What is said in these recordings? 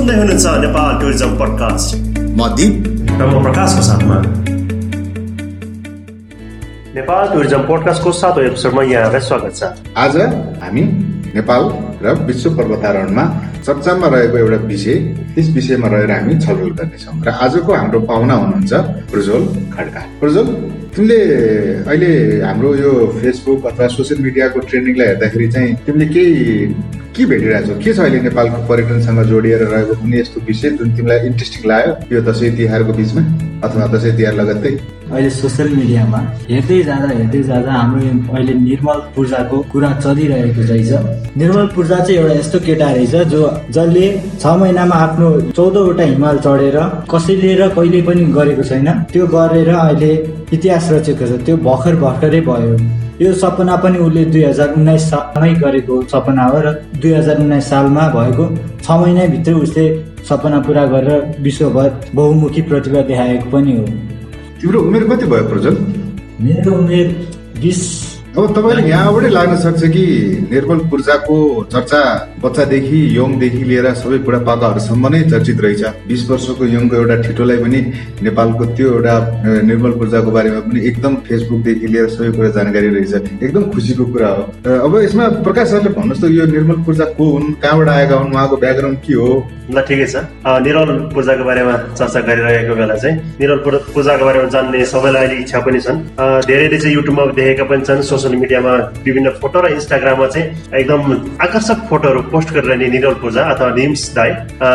सुन्दै हुनुहुन्छ Nepal tourism podcast. म दिप। र म प्रकाशको साथमा। नेपाल टुरिज्म पोडकास्टको सातौँ एपिसोडमा यहाँलाई स्वागत छ। आज हामी नेपाल र विश्व पर्वतारोहणमा चर्चामा रहेको एउटा विषय त्यस विषयमा रहेर हामी छलफल गर्नेछौँ। र आजको हाम्रो पाहुना हुनुहुन्छ प्रज्वल खड्का। प्रज्वल तिमीले अहिले हाम्रो यो फेसबुक अथवा सोसियल मिडियाको ट्रेन्डिङलाई हेर्दाखेरि चाहिँ तिमीले केही के भेटिरहेछौ? के छ अहिले नेपालको पर्यटनसँग जोडिएर रहेको? कुनै यस्तो विषय जुन तिमीलाई इन्ट्रेस्टिङ लाग्यो? यो दसैँ तिहारको बिचमा अथवा दसैँ तिहार लगत्तै? अहिले सोसियल मिडियामा हेर्दै जाँदा हेर्दै जाँदा हाम्रो अहिले निर्मल पूर्जाको कुरा चलिरहेको रहेछ। निर्मल पूर्जा चाहिँ एउटा यस्तो केटा रहेछ जो जसले छ महिनामा आफ्नो चौधवटा हिमाल चढेर कसैले र कहिले पनि गरेको छैन। त्यो गरेर अहिले इतिहास रचेको छ। त्यो भर्खर भर्खरै भयो। यो सपना पनि उसले दुई हजार उन्नाइस सालमै गरेको सपना हो र दुई हजार उन्नाइस सालमा भएको छ महिनाभित्रै उसले सपना पुरा गरेर विश्वभर बहुमुखी प्रतिभा देखाएको पनि हो। तिम्रो उमेर कति भयो प्रज्वल? मेरो उमेर बिस अब तपाईँले यहाँबाटै लाग्न सक्छ कि निर्मल पूर्जाको चर्चा बच्चादेखि यङदेखि लिएर सबै बुढापाकाहरूसम्म नै चर्चित रहेछ। बिस वर्षको यङको एउटा ठिटोलाई पनि नेपालको त्यो एउटा निर्मल पूर्जाको बारेमा पनि एकदम फेसबुकदेखि लिएर सबै कुरा जानकारी रहेछ। एकदम खुसीको कुरा हो। अब यसमा प्रकाश सरले भन्नुहोस् त यो निर्मल पूर्जा को हुन् कहाँबाट आएका हुन् उहाँको ब्याकग्राउन्ड के हो? ल ठिकै छ। निर्मल पूजाको बारेमा चर्चा गरिरहेको बेला चाहिँ निर्मल पूजा- पूजाको बारेमा जान्ने सबैलाई इच्छा पनि छन्। धेरैले चाहिँ युट्युबमा देखेका पनि छन् सोसियल मिडियामा विभिन्न फोटो र इन्स्टाग्राममा चाहिँ एकदम आकर्षक फोटोहरू पोस्ट गरिरहने निर्मल पूजा अथवा निम्स दाई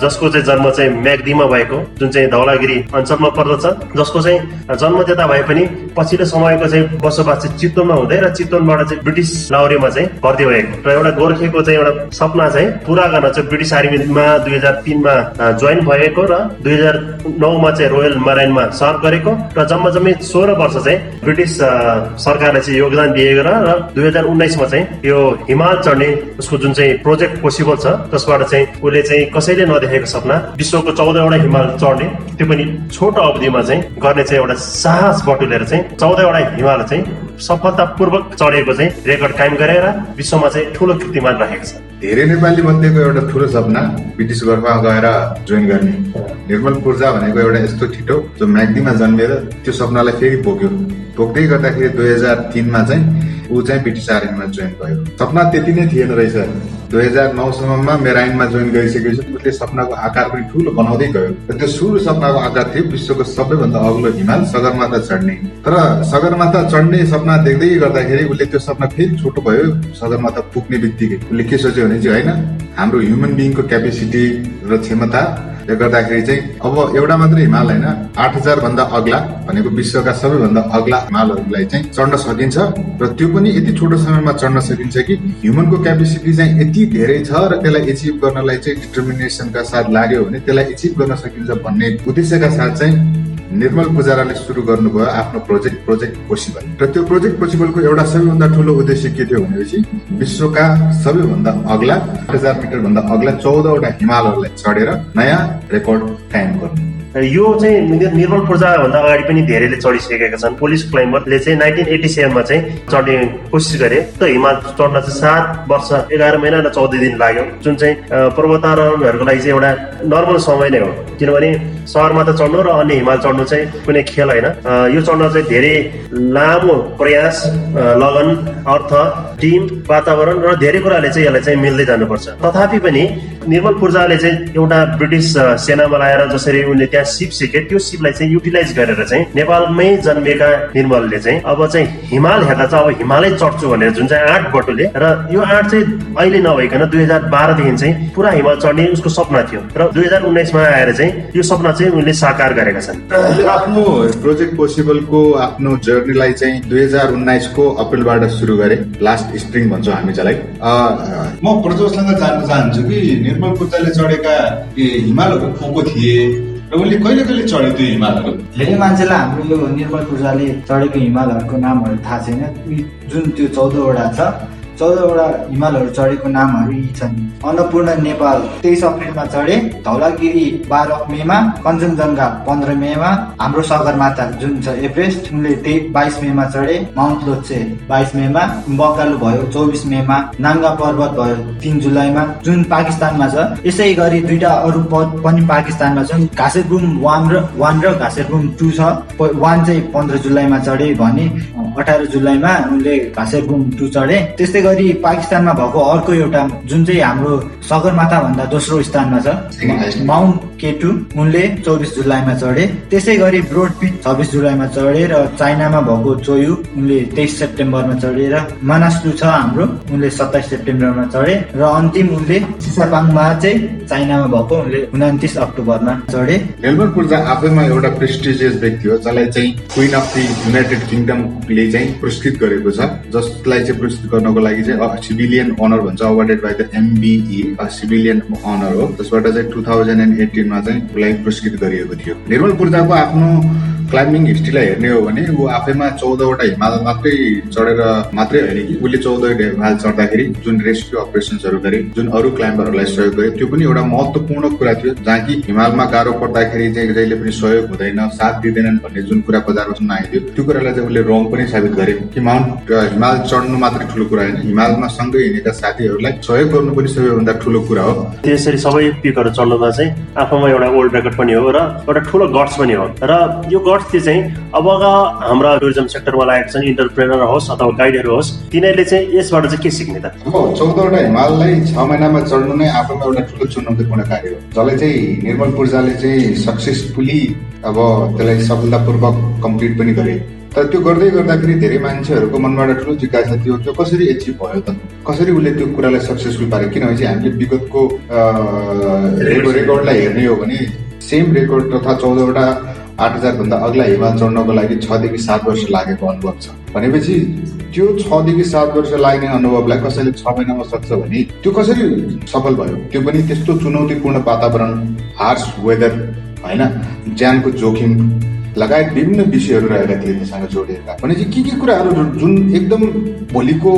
जसको चाहिँ जन्म चाहिँ म्याग्दीमा भएको जुन चाहिँ धौलागिरी अञ्चलमा पर्दछ जसको चाहिँ जन्म त्यता भए पनि पछिल्लो समयको चाहिँ बसोबास चाहिँ चितवनमा हुँदै र चितवनबाट चाहिँ ब्रिटिस लाउरेमा चाहिँ भर्ती भएको र एउटा गोर्खेको चाहिँ एउटा सपना चाहिँ पुरा गर्न चाहिँ ब्रिटिस आर्मीमा दुई हजार तिनमा जोइन भएको र दुई हजार नौमा चाहिँ रोयल मराइनमा सर्भ गरेको र जम्मा जम्मै सोह्र वर्ष चाहिँ ब्रिटिस सरकारले चाहिँ योगदान दिएको र र दुई हजार उन्नाइसमा चाहिँ यो हिमाल चढ्ने उसको जुन चाहिँ प्रोजेक्ट पोसिबल छ जसबाट चाहिँ उसले चाहिँ कसैले नदेखेको सपना विश्वको चौधवटा हिमाल चढ्ने त्यो पनि छोटो अवधिमा चाहिँ गर्ने चाहिँ एउटा साहस बटुलेर चाहिँ चौधवटा हिमाल चाहिँ सफलतापूर्वक चढेको चाहिँ रेकर्ड कायम गरेर विश्वमा चाहिँ ठुलो कीर्तिमान राखेको छ। धेरै नेपाली मध्येको एउटा ठुलो सपना ब्रिटिस गर्फमा गएर जोइन गर्ने निर्मल पूर्जा भनेको एउटा यस्तो ठिटो जो म्याग्दीमा जन्मिएर त्यो सपनालाई फेरि बोक्यो बोक्दै गर्दाखेरि दुई हजार तिनमा चाहिँ ऊ चाहिँ ब्रिटिस आर्मीमा जोइन भयो। सपना त्यति नै थिएन रहेछ। दुई हजार नौसम्ममा मेराइनमा जोइन गरिसकेपछि उसले सपनाको आकार पनि ठुलो बनाउँदै गयो। र त्यो सुरु सपनाको आकार थियो विश्वको सबैभन्दा अग्लो हिमाल सगरमाथा चढ्ने। तर सगरमाथा चढ्ने सपना देख्दै गर्दाखेरि उसले त्यो सपना फेरि छोटो भयो सगरमाथा पुग्ने बित्तिकै। उसले के सोच्यो भने चाहिँ होइन हाम्रो ह्युमन बिङको क्यापेसिटी र क्षमता ले गर्दाखेरि चाहिँ अब एउटा मात्रै हिमाल होइन आठ हजार भन्दा अग्ला भनेको विश्वका सबैभन्दा अग्ला हिमालहरूलाई चाहिँ चढ्न सकिन्छ। र त्यो पनि यति छोटो समयमा चढ्न सकिन्छ कि ह्युमनको क्यापेसिटी चाहिँ यति धेरै छ र त्यसलाई एचिभ गर्नलाई चाहिँ डिटर्मिनेसनका साथ लाग्यो भने त्यसलाई एचिभ गर्न सकिन्छ भन्ने उद्देश्यका साथ चाहिँ निर्मल पुजाराले सुरु गर्नुभयो आफ्नो प्रोजेक्ट प्रोजेक्ट पोसिबल। र त्यो प्रोजेक्ट पोसिबलको एउटा सबैभन्दा ठुलो उद्देश्य के थियो भनेपछि विश्वका सबैभन्दा अग्ला आठ हजार मिटर भन्दा अग्ला चौधवटा हिमालहरूलाई चढेर नयाँ रेकर्ड कायम गर्नु। यो चाहिँ निर- निर्मल पूर्जाभन्दा अगाडि पनि धेरैले चढिसकेका छन्। पुलिस क्लाइम्बरले चाहिँ नाइन्टिन एटी सेभेनमा चाहिँ चढ्ने कोसिस गरे। त हिमाल चढ्न चाहिँ सात वर्ष एघार महिना र चौध दिन लाग्यो। जुन चाहिँ पर्वतारोहणहरूको लागि चाहिँ एउटा नर्मल समय नै हो। किनभने सहरमा त चढ्नु र अन्य हिमाल चढ्नु चाहिँ कुनै खेल होइन। यो चढ्न चाहिँ धेरै लामो प्रयास लगन अर्थ टिम वातावरण र धेरै कुराले चाहिँ यसलाई चाहिँ मिल्दै जानुपर्छ। तथापि पनि निर्मल पूर्जाले चाहिँ एउटा ब्रिटिस सेनामा लाएर जसरी उनले त्यहाँ सिप सिके त्यो सिपलाई चाहिँ युटिलाइज गरेर चाहिँ नेपालमै जन्मेका निर्मलले चाहिँ अब चाहिँ हिमाल हेर्दा चाहिँ अब हिमालै चढ्छु भनेर जुन चाहिँ आँट बटुले र यो आँट चाहिँ अहिले नभइकन दुई हजार बाह्रदेखि चाहिँ पुरा हिमाल चढ्ने उसको सपना थियो र दुई हजार उन्नाइसमा आएर चाहिँ यो सपना चाहिँ उनले साकार गरेका छन्। आफ्नो प्रोजेक्ट पोसिबलको आफ्नो जर्नीलाई चाहिँ दुई हजार उन्नाइसको अप्रिलबाट सुरु गरे लास्ट स्प्रिङ भन्छौँ हामी जसलाई म प्रजोसँग जान्न चाहन्छु कि निर्मल पूजाले चढेका हिमालहरू को को थिए र उसले कहिले कहिले चढ्यो त्यो हिमालहरू धेरै मान्छेलाई हाम्रो यो निर्मल पूजाले चढेको हिमालहरूको नामहरू थाहा छैन। जुन त्यो चौधवटा छ चौधवटा हिमालहरू चढेको नामहरू यी छन्। अन्नपूर्ण नेपाल तेइस अप्रिलमा चढे धौलागिरी बाह्र मेमा कञ्चनजङ्घा पन्ध्र मेमा हाम्रो सगरमाथा जुन छ एभरेस्ट उनले बाइस मेमा चढे माउन्ट लोचे। बाइस मेमा बकालु भयो चौबिस मेमा नाङ्गा पर्वत भयो तिन जुलाईमा जुन पाकिस्तानमा छ। यसै गरी दुईटा अरू पद पनि पाकिस्तानमा छन्। घाँसेरबुम वान र वान र घाँसेरबुम टू छ। वान चाहिँ पन्ध्र जुलाईमा चढे भने अठार जुलाईमा उनले घाँसेरबुम टू चढे। त्यस्तै गरी पाकिस्तानमा भएको अर्को एउटा जुन चाहिँ हाम्रो सगरमाथा भन्दा दोस्रो स्थानमा छ माउन्ट केटु उनले चौबिस जुलाईमा चढे। त्यसै गरी ब्रोड पिट छब्बिस जुलाईमा चढे र चाइनामा भएको चोयु उनले तेइस सेप्टेम्बरमा चढे र मानास्लु छ हाम्रो उनले सत्ताइस सेप्टेम्बरमा चढे र अन्तिम उनले सिसापाङमा चाहिँ चाइनामा भएको उनले उनातिस अक्टोबरमा चढे। निर्मल पूर्जा आफैमा एउटा प्रेस्टिजियस व्यक्ति हो जसलाई चाहिँ क्विन अफ दि युनाइटेड किङडमले चाहिँ पुरस्कृत गरेको छ जसलाई चाहिँ पुरस्कृत गर्नको लागि चाहिँ सिभिलियन अनर भन्छ awarded by the MBE civilian honour हो। जसबाट चाहिँ टु थाउजन्ड एन्ड एटिनमा चाहिँ उसलाई पुरस्कृत गरिएको थियो। निर्मल पूर्जाको आफ्नो क्लाइम्बिङ हिस्ट्रीलाई हेर्ने हो भने ऊ आफैमा चौधवटा हिमाल मात्रै चढेर मात्रै होइन कि उसले चौधवटा हिमाल चढ्दाखेरि जुन रेस्क्यु अपरेसन्सहरू गरे जुन अरू क्लाइम्बरहरूलाई सहयोग गरे त्यो पनि एउटा महत्वपूर्ण कुरा थियो जहाँ कि हिमालमा गाह्रो पर्दाखेरि चाहिँ जहिले पनि सहयोग हुँदैन साथ दिँदैनन् भन्ने जुन कुरा बजारमा सुन्न आइदियो त्यो कुरालाई चाहिँ उसले रङ पनि साबित गरे कि माउन्ट हिमाल चढ्नु मात्रै ठुलो कुरा होइन हिमालमा सँगै हिँडेका साथीहरूलाई सहयोग गर्नु पनि सबैभन्दा ठुलो कुरा हो। त्यसरी सबै पिकहरू चढ्नुमा चाहिँ आफूमा एउटा वर्ल्ड रेकर्ड पनि हो र एउटा ठुलो गट्स पनि हो र यो गट्स चाहिँ अबका हाम्रा टुरिज्म सेक्टरमा लागेका छन् इन्टरप्रेनर होस् अथवा गाइडहरू होस् तिनीहरूले चाहिँ यसबाट चाहिँ के सिक्ने त? अब चौधवटा हिमाललाई छ महिनामा चढ्नु नै आफूमा एउटा ठुलो चुनौतीपूर्ण कार्य हो। जसलाई चाहिँ निर्मल पूर्जाले चाहिँ सक्सेसफुली अब त्यसलाई सफलतापूर्वक कम्प्लिट पनि गरे। तर त्यो गर्दै गर्दाखेरि धेरै मान्छेहरूको मनबाट ठुलो जिज्ञासा थियो त्यो कसरी एचिभ भयो त? कसरी उसले त्यो कुरालाई सक्सेसफुल पारे? किनभने चाहिँ हामीले विगतको रेकर्डलाई हेर्ने हो भने सेम रेकर्ड तथा चौधवटा आठ हजारभन्दा अग्ला हिमाल चढ्नको लागि छदेखि सात वर्ष लागेको अनुभव छ। भनेपछि त्यो छदेखि सात वर्ष लाग्ने अनुभवलाई कसैले छ महिनामा सक्छ भने त्यो कसरी सफल भयो? त्यो पनि त्यस्तो चुनौतीपूर्ण वातावरण हार्स वेदर होइन? ज्यानको जोखिम लगायत विभिन्न विषयहरू रहेका थिए त्योसँग जोडिएका भनेपछि के के कुराहरू जुन एकदम भोलिको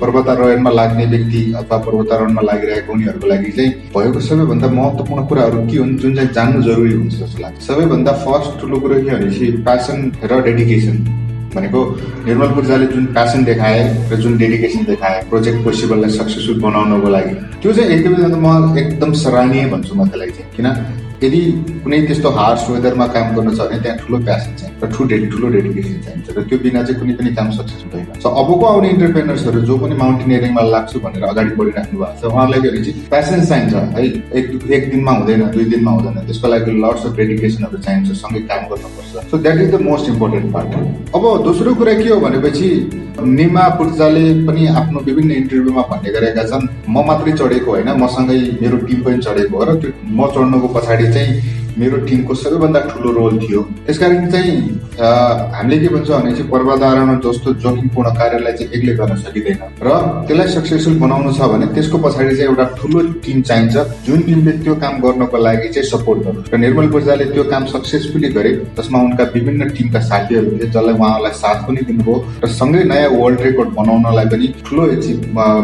पर्वतारोहणमा लाग्ने व्यक्ति अथवा पर्वतारोहणमा लागिरहेको उनीहरूको लागि चाहिँ भएको सबैभन्दा महत्त्वपूर्ण कुराहरू के हुन् जुन चाहिँ जान्नु जरुरी हुन्छ जस्तो लाग्छ। सबैभन्दा फर्स्ट ठुलो कुरो के भनेपछि प्यासन र डेडिकेसन भनेको निर्मल पूर्जाले जुन प्यासन देखाए र जुन डेडिकेसन देखाए प्रोजेक्ट पोसिबललाई सक्सेसफुल बनाउनको लागि। त्यो चाहिँ एकदमै म एकदम सराहनीय भन्छु म त्यसलाई चाहिँ। किन? यदि कुनै त्यस्तो हार्स वेदरमा काम गर्न छ भने त्यहाँ ठुलो प्यासन चाहिन्छ र ठुलो ठुलो डेडिकेसन चाहिन्छ र त्यो बिना चाहिँ कुनै पनि काम सक्सेस हुँदैन। सो अबको आउने इन्टरप्रेनर्सहरू जो पनि माउन्टेनियरिङमा लाग्छु भनेर अगाडि बढिराख्नु भएको छ उहाँहरूलाई के चाहिँ प्यासन चाहिन्छ है। एक एक दिनमा हुँदैन दुई दिनमा हुँदैन। त्यसको लागि लट्स अफ डेडिकेसनहरू चाहिन्छ सँगै काम गर्नुपर्छ। So that is the most important part अब दोस्रो कुरा के हो भनेपछि निमा पूर्जाले पनि आफ्नो विभिन्न इन्टरभ्यूमा भन्ने गरेका छन् म मात्रै चढेको होइन मसँगै मेरो टिम पनि चढेको हो र त्यो म चढ्नुको पछाडि चाहिँ मेरो टिमको सबैभन्दा ठुलो रोल थियो। त्यसकारण चाहिँ हामीले के भन्छ भने चाहिँ पर्वतारोहण जस्तो जोखिमपूर्ण कार्यलाई चाहिँ एक्लै गर्न सकिँदैन। र त्यसलाई सक्सेसफुल बनाउनु छ भने त्यसको पछाडि चाहिँ एउटा ठुलो टिम चाहिन्छ जुन टिमले त्यो काम गर्नको लागि चाहिँ सपोर्ट गर्नु र निर्मल पूर्जाले त्यो काम सक्सेसफुली गरे जसमा उनका विभिन्न टिमका साथीहरू थिए जसलाई उहाँलाई साथ पनि दिनुभयो र सँगै नयाँ वर्ल्ड रेकर्ड बनाउनलाई पनि ठुलो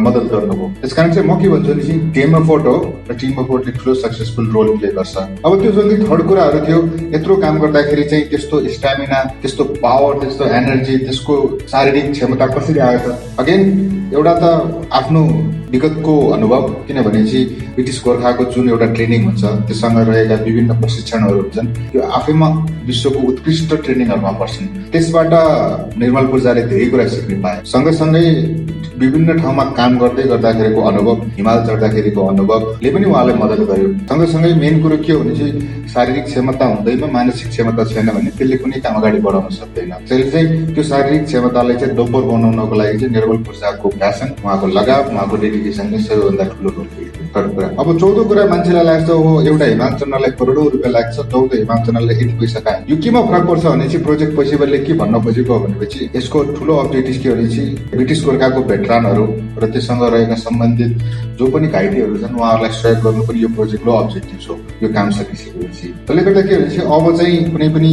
मद्दत गर्नुभयो। त्यसकारण चाहिँ म के भन्छु भने चाहिँ टिम एफोर्ट हो र टिम एफोर्टले ठुलो सक्सेसफुल रोल प्ले गर्छ। अब त्यो थर्ड कुराहरू थियो। यत्रो काम गर्दाखेरि चाहिँ त्यस्तो स्ट्यामिना त्यस्तो पावर त्यस्तो एनर्जी त्यसको शारीरिक क्षमता कसरी आयो त? अगेन एउटा त आफ्नो विगतको अनुभव किनभने चाहिँ ब्रिटिस गोर्खाको जुन एउटा ट्रेनिङ हुन्छ त्योसँग रहेका विभिन्न प्रशिक्षणहरू हुन्छन् त्यो आफैमा विश्वको उत्कृष्ट ट्रेनिङहरूमा पर्छन्। त्यसबाट निर्मल पूर्जाले धेरै कुरा सिक्ने पाए सँगसँगै विभिन्न ठाउँमा काम गर्दै गर्दाखेरिको अनुभव हिमाल चढ्दाखेरिको अनुभवले पनि उहाँलाई मद्दत गर्यो। सँगसँगै मेन कुरो के हो भने चाहिँ शारीरिक क्षमता हुँदैमा मानसिक क्षमता छैन भने त्यसले कुनै काम अगाडि बढाउन सक्दैन। त्यसले चाहिँ त्यो शारीरिक क्षमतालाई चाहिँ दोब्बर बनाउनको लागि चाहिँ निर्मल पूर्जाको प्यासन उहाँको लगाव उहाँको डेडिकेसनले सबैभन्दा ठुलो रोल अब चौधो कुरा मान्छेलाई लाग्छ हो एउटा हिमाल चन्द्रलाई करोडौँ रुपियाँ लाग्छ चौध हिमाल चन्द्रलाई यति पैसा कहाँ यो केमा फरक पर्छ भनेपछि प्रोजेक्ट पेसेवरले के भन्न खोजेको भनेपछि यसको ठुलो अब्जेक्टिभ के भनेपछि ब्रिटिस गोर्खाको भेटरानहरू र त्योसँग रहेका सम्बन्धित जो पनि घाइतेहरू छन् उहाँहरूलाई सहयोग गर्नु पनि यो प्रोजेक्टको अब्जेक्टिभ हो यो काम सकिसकेपछि। त्यसले गर्दा के भनेपछि अब चाहिँ कुनै पनि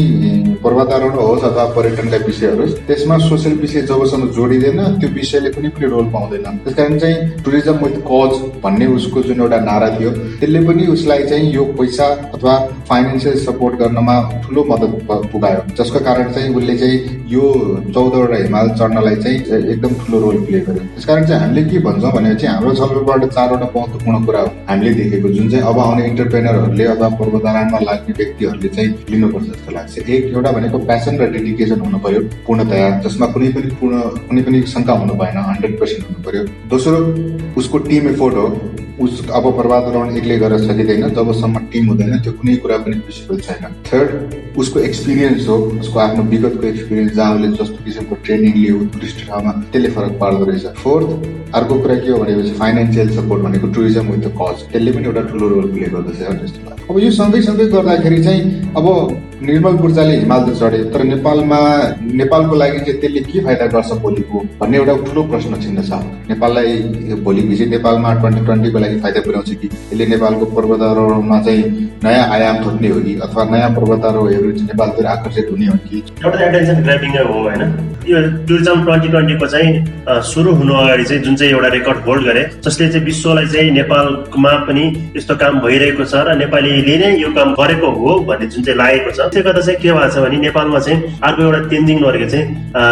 पर्वतारोहण होस् अथवा पर्यटनका विषय होस् त्यसमा सोसियल विषय जबसम्म जोडिँदैन त्यो विषयले कुनै पनि रोल पाउँदैन। त्यस कारण चाहिँ टुरिज्म विथ कज भन्ने उसको जुन एउटा नारा थियो त्यसले पनि उसलाई चाहिँ यो पैसा अथवा फाइनेन्सियल सपोर्ट गर्नमा ठुलो मद्दत पुगायो। जसको कारण चाहिँ उसले चाहिँ यो चौधवटा हिमाल चढ्नलाई चाहिँ एकदम ठुलो रोल प्ले गर्यो। त्यस कारण चाहिँ हामीले के भन्छौँ भनेपछि हाम्रो छलफलबाट चारवटा महत्त्वपूर्ण कुरा हो हामीले देखेको जुन चाहिँ अब आउने इन्टरप्रेनरहरूले अथवा पूर्वधारणमा लाग्ने व्यक्तिहरूले चाहिँ लिनुपर्छ जस्तो लाग्छ। एक एउटा भनेको प्यासन र डेडिकेसन हुनु पर्यो पूर्णतया जसमा कुनै पनि पूर्ण कुनै पनि शङ्का हुनु भएन हन्ड्रेड पर्सेन्ट हुनु पर्यो। दोस्रो उसको टिम एफोर्ट हो। उस अब पर्वतारोहण एक्लै गरेर सकिँदैन जबसम्म टिम हुँदैन त्यो कुनै कुरा पनि पोसिबल छैन। थर्ड उसको एक्सपिरियन्स हो उसको आफ्नो विगतको एक्सपिरियन्स जहाँ उसले जस्तो किसिमको ट्रेनिङ लियो टुरिस्ट ठाउँमा त्यसले फरक पार्दो रहेछ। फोर्थ अर्को कुरा के हो भनेपछि फाइनेन्सियल सपोर्ट भनेको टुरिज्म विथ द कज त्यसले पनि एउटा ठुलो रोल प्ले गर्दछ जस्तो लाग्छ अब यो सँगै गर्दाखेरि चाहिँ अब निर्मल पूर्जाले हिमाल त चढे तर नेपालमा नेपालको लागि चाहिँ त्यसले के फाइदा गर्छ भोलिको? भन्ने एउटा ठुलो प्रश्न चिन्ह छ। नेपाललाई भोलि भिजिट नेपालमा ट्वेन्टी ट्वेन्टीको लागि फाइदा पुर्याउँछ कि? यसले नेपालको पर्वतारोहणमा चाहिँ नयाँ आयाम थप्ने हो कि? अथवा नयाँ पर्वतारोहहरू नेपालतिर आकर्षित हुने हो कि? एउटा एटेन्सन ग्राबिङ हो होइन? यो टुरिज्म ट्वेन्टी ट्वेन्टीको चाहिँ सुरु हुनु अगाडि चाहिँ जुन चाहिँ एउटा रेकर्ड होल्ड गरे जसले चाहिँ विश्वलाई चाहिँ नेपालमा पनि यस्तो काम भइरहेको छ र नेपालीले नै यो काम गरेको हो भन्ने जुन चाहिँ लागेको छ त्यसले गर्दा चाहिँ के भएको छ भने नेपालमा चाहिँ अर्को एउटा तेन्जिङ नर्गे चाहिँ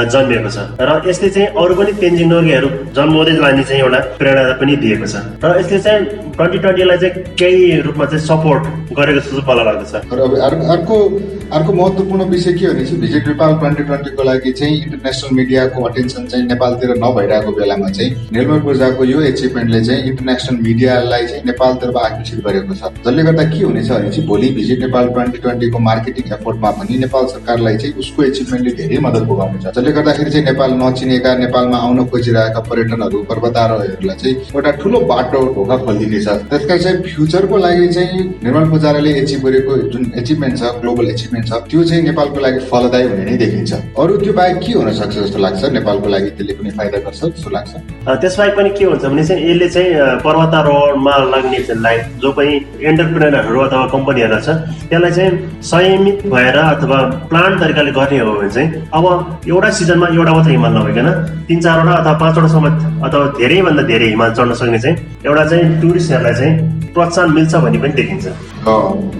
जन्मिएको छ र यसले चाहिँ अरू पनि तेन्जिङ नर्गेहरू जन्माउँदै लाने चाहिँ एउटा प्रेरणा पनि दिएको छ र यसले चाहिँ ट्वेन्टी ट्वेन्टीलाई चाहिँ केही रूपमा चाहिँ सपोर्ट गरेको जस्तो मलाई लाग्दछ अर्को अर्को महत्त्वपूर्ण विषय के भनेपछि भिजिट नेपाल ट्वेन्टी ट्वेन्टीको लागि चाहिँ इन्टरनेसनल मिडियाको अटेन्सन चाहिँ नेपालतिर नभइरहेको बेलामा चाहिँ निर्मल पूजाको यो एचिभमेन्टले चाहिँ इन्टरनेसनल मिडियालाई चाहिँ नेपालतर्फ आकर्षित गरेको छ। जसले गर्दा के हुनेछ भने चाहिँ भोलि भिजिट नेपाल ट्वेन्टी ट्वेन्टीको मार्केटिङ एफोर्टमा पनि नेपाल सरकारलाई चाहिँ उसको एचिभमेन्टले धेरै मद्दत पुगाउनेछ। जसले गर्दाखेरि चाहिँ नेपाल नचिनेका नेपालमा आउन खोजिरहेका पर्यटनहरू पर्वतारोहहरूलाई चाहिँ एउटा ठुलो बाटो ढोका खोलिदिनेछ। त्यसका चाहिँ फ्युचरको लागि चाहिँ निर्मल पुजाराले एचिभ गरेको जुन एचिभमेन्ट छ ग्लोबल एचिभमेन्ट छ त्यो चाहिँ नेपालको लागि फलदायी हुने नै देखिन्छ। अरू त्यो बाहेक के हुन सक्छ जस्तो लाग्छ। नेपालको लागि त्यसले पनि फाइदा गर्छ जस्तो लाग्छ। त्यसबाहेक पनि के हुन्छ भने चाहिँ यसले चाहिँ पर्वतारोहणमा लाग्ने जो पनि एन्टरप्रेनरहरू अथवा कम्पनीहरू छ त्यसलाई चाहिँ संयमित भएर अथवा प्लान तरिकाले गर्ने हो भने चाहिँ अब एउटा सिजनमा एउटा मात्रै हिमाल नभइकन तिन चारवटा अथवा पाँचवटासम्म अथवा धेरैभन्दा धेरै हिमाल चढ्न सक्ने चाहिँ एउटा चाहिँ टुरिस्टहरूलाई चाहिँ प्रोत्साहन मिल्छ भन्ने पनि देखिन्छ।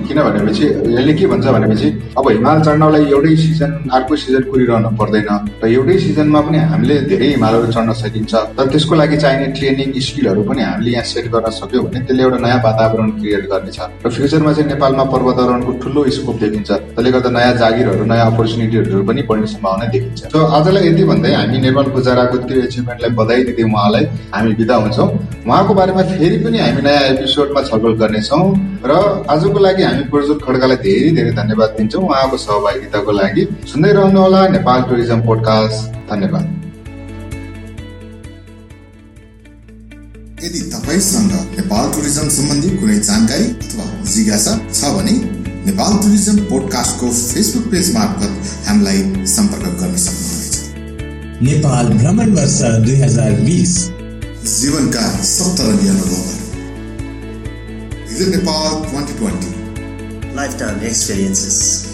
किन भनेपछि यसले के भन्छ भनेपछि अब हिमाल चढ्नलाई एउटै सिजन अर्को सिजन कुरिरहनु पर्दैन र एउटै सिजनमा पनि हामीले धेरै हिमालहरू चढ्न सकिन्छ। तर त्यसको लागि चाहिने ट्रेनिङ स्किलहरू पनि हामीले यहाँ सेट गर्न सक्यो भने त्यसले एउटा नयाँ वातावरण क्रिएट गर्नेछ। र फ्युचरमा चाहिँ नेपालमा पर्वतारोहणको ठुलो स्कोप देखिन्छ। त्यसले गर्दा नयाँ जागिरहरू नयाँ अपर्च्युनिटीहरू पनि बढ्ने सम्भावना देखिन्छ। सो आजलाई यति भन्दै हामी नेपाल पुजाराको त्यो एचिभमेन्टलाई बधाई दिँदै उहाँलाई हामी बिदा हुन्छौँ। उहाँको बारेमा फेरि पनि हामी नयाँ एपिसोडमा छलफल गर्नेछौँ र आजको लागि हामी प्रज्वल खड्कालाई धेरै धेरै धन्यवाद दिन्छौँ। उहाँको सहभागिताको लागि सुन्दै रहनुहोला नेपाल टुरिज्म पोडकास्ट। धन्यवाद। यदि तपाईँसँग नेपाल टुरिज्म सम्बन्धी कुनै जानकारी अथवा जिज्ञासा छ भने नेपाल टुरिज्म पोडकास्टको फेसबुक पेज मार्फत हामीलाई सम्पर्क गर्न सक्नुहुनेछ। नेपाल भ्रमण वर्ष दुई हजार बिस। जीवनका सप्तरङ्गी अनुभवहरू। Visit Nepal 2020. Lifetime experiences.